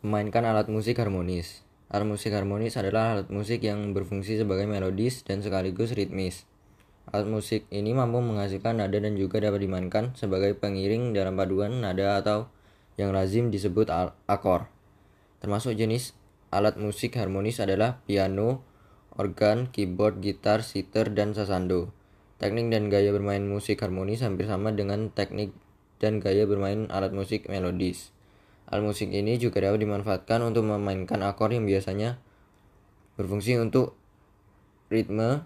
Memainkan alat musik harmonis. Alat musik harmonis adalah alat musik yang berfungsi sebagai melodis dan sekaligus ritmis. Alat musik ini mampu menghasilkan nada dan juga dapat dimainkan sebagai pengiring dalam paduan nada atau yang lazim disebut akor. Termasuk jenis alat musik harmonis adalah piano, organ, keyboard, gitar, sitar, dan sasando. Teknik dan gaya bermain musik harmonis hampir sama dengan teknik dan gaya bermain alat musik melodis. Alat musik ini juga dapat dimanfaatkan untuk memainkan akor yang biasanya berfungsi untuk ritme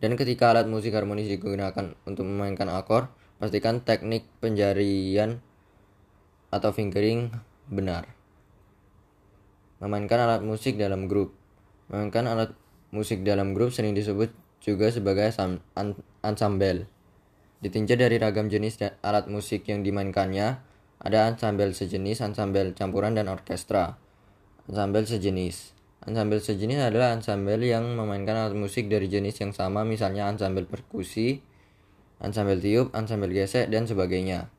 dan ketika alat musik harmonis digunakan untuk memainkan akor, pastikan teknik penjarian atau fingering benar. Memainkan alat musik dalam grup. Memainkan alat musik dalam grup sering disebut juga sebagai ensemble. Ditinjau dari ragam jenis alat musik yang dimainkannya, ada ensemble sejenis, ensemble campuran, dan orkestra. Ensemble sejenis. Ensemble sejenis adalah ensemble yang memainkan alat musik dari jenis yang sama, misalnya ensemble perkusi, ensemble tiup, ensemble gesek, dan sebagainya.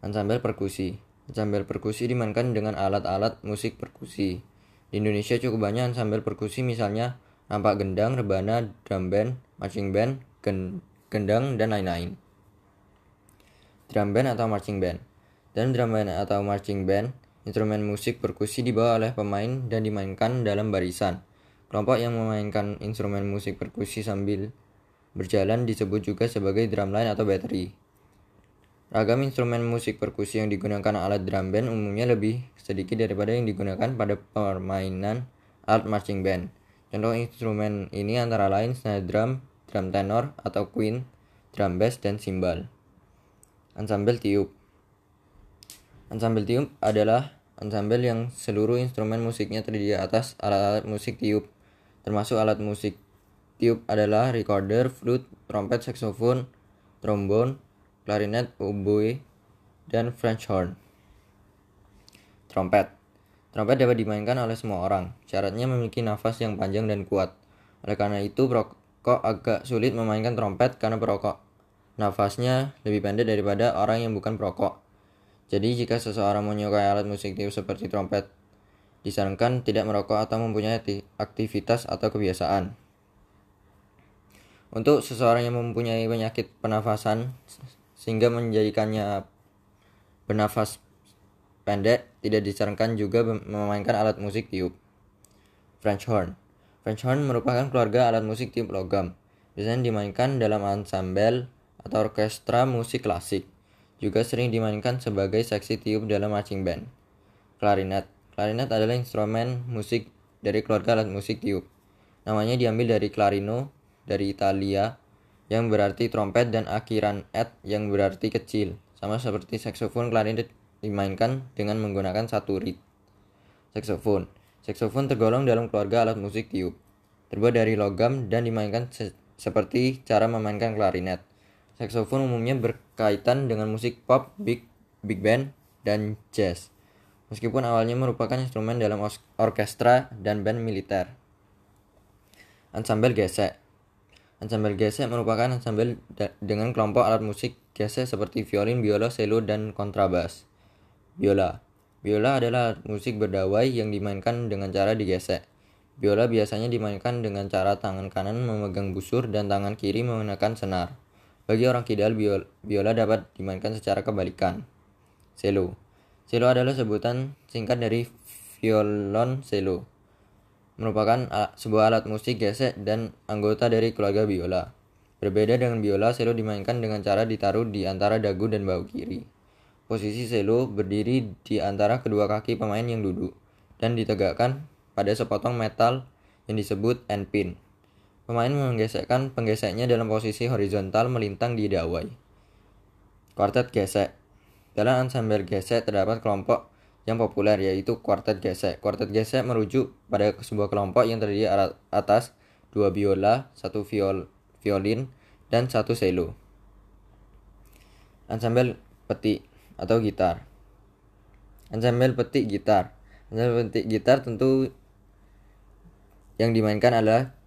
Ensemble perkusi. Ensemble perkusi dimainkan dengan alat-alat musik perkusi. Di Indonesia cukup banyak ensemble perkusi misalnya nampak gendang, rebana, drum band, marching band, gendang, dan lain-lain. Drum band atau marching band dan drum band atau marching band, instrumen musik perkusi dibawa oleh pemain dan dimainkan dalam barisan. Kelompok yang memainkan instrumen musik perkusi sambil berjalan disebut juga sebagai drumline atau battery. Ragam instrumen musik perkusi yang digunakan alat drum band umumnya lebih sedikit daripada yang digunakan pada permainan alat marching band. Contoh instrumen ini antara lain snare drum, drum tenor atau queen, drum bass, dan cymbal. Ensemble tiup Ensemble tiup adalah ensemble yang seluruh instrumen musiknya terdiri atas alat-alat musik tiup, termasuk alat musik tiup adalah recorder, flute, trompet, saxophone, trombone, clarinet, oboe, dan French horn. Trompet Trompet dapat dimainkan oleh semua orang. Syaratnya memiliki nafas yang panjang dan kuat. Oleh karena itu, perokok agak sulit memainkan trompet karena perokok nafasnya lebih pendek daripada orang yang bukan perokok. Jadi jika seseorang menyukai alat musik tiup seperti trompet, disarankan tidak merokok atau mempunyai aktivitas atau kebiasaan. Untuk seseorang yang mempunyai penyakit pernafasan sehingga menjadikannya bernafas pendek, tidak disarankan juga memainkan alat musik tiup. French horn. French horn merupakan keluarga alat musik tiup logam. Biasanya dimainkan dalam ensemble atau orkestra musik klasik. Juga sering dimainkan sebagai seksi tiup dalam marching band. Klarinet. Klarinet adalah instrumen musik dari keluarga alat musik tiup. Namanya diambil dari clarino, dari Italia, yang berarti trompet dan akhiran et yang berarti kecil. Sama seperti saksofon, klarinet dimainkan dengan menggunakan satu reed. Saksofon. Saksofon tergolong dalam keluarga alat musik tiup. Terbuat dari logam dan dimainkan se seperti cara memainkan klarinet. Saksofon umumnya berkaitan dengan musik pop, big, big band, dan jazz. Meskipun awalnya merupakan instrumen dalam orkestra dan band militer. Ensemble gesek. Ensemble gesek merupakan ensemble dengan kelompok alat musik gesek seperti violin, biola, cello, dan kontrabas. Biola. Biola adalah alat musik berdawai yang dimainkan dengan cara digesek. Biola biasanya dimainkan dengan cara tangan kanan memegang busur dan tangan kiri menggunakan senar. Bagi orang kidal, biola dapat dimainkan secara kebalikan. Cello. Cello adalah sebutan singkat dari violon cello. Merupakan sebuah alat musik gesek dan anggota dari keluarga biola. Berbeda dengan biola, cello dimainkan dengan cara ditaruh di antara dagu dan bahu kiri. Posisi cello berdiri di antara kedua kaki pemain yang duduk dan ditegakkan pada sepotong metal yang disebut endpin. Pemain menggesekkan penggeseknya dalam posisi horizontal melintang di dawai. Kuartet gesek. Dalam ensemble gesek terdapat kelompok yang populer yaitu kuartet gesek. Kuartet gesek merujuk pada sebuah kelompok yang terdiri atas dua biola, satu viol, violin, dan satu cello. Ensemble petik atau gitar. Ensemble petik gitar. Ensemble petik gitar tentu yang dimainkan adalah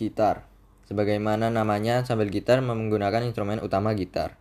gitar. Sebagaimana namanya, sambil gitar menggunakan instrumen utama gitar.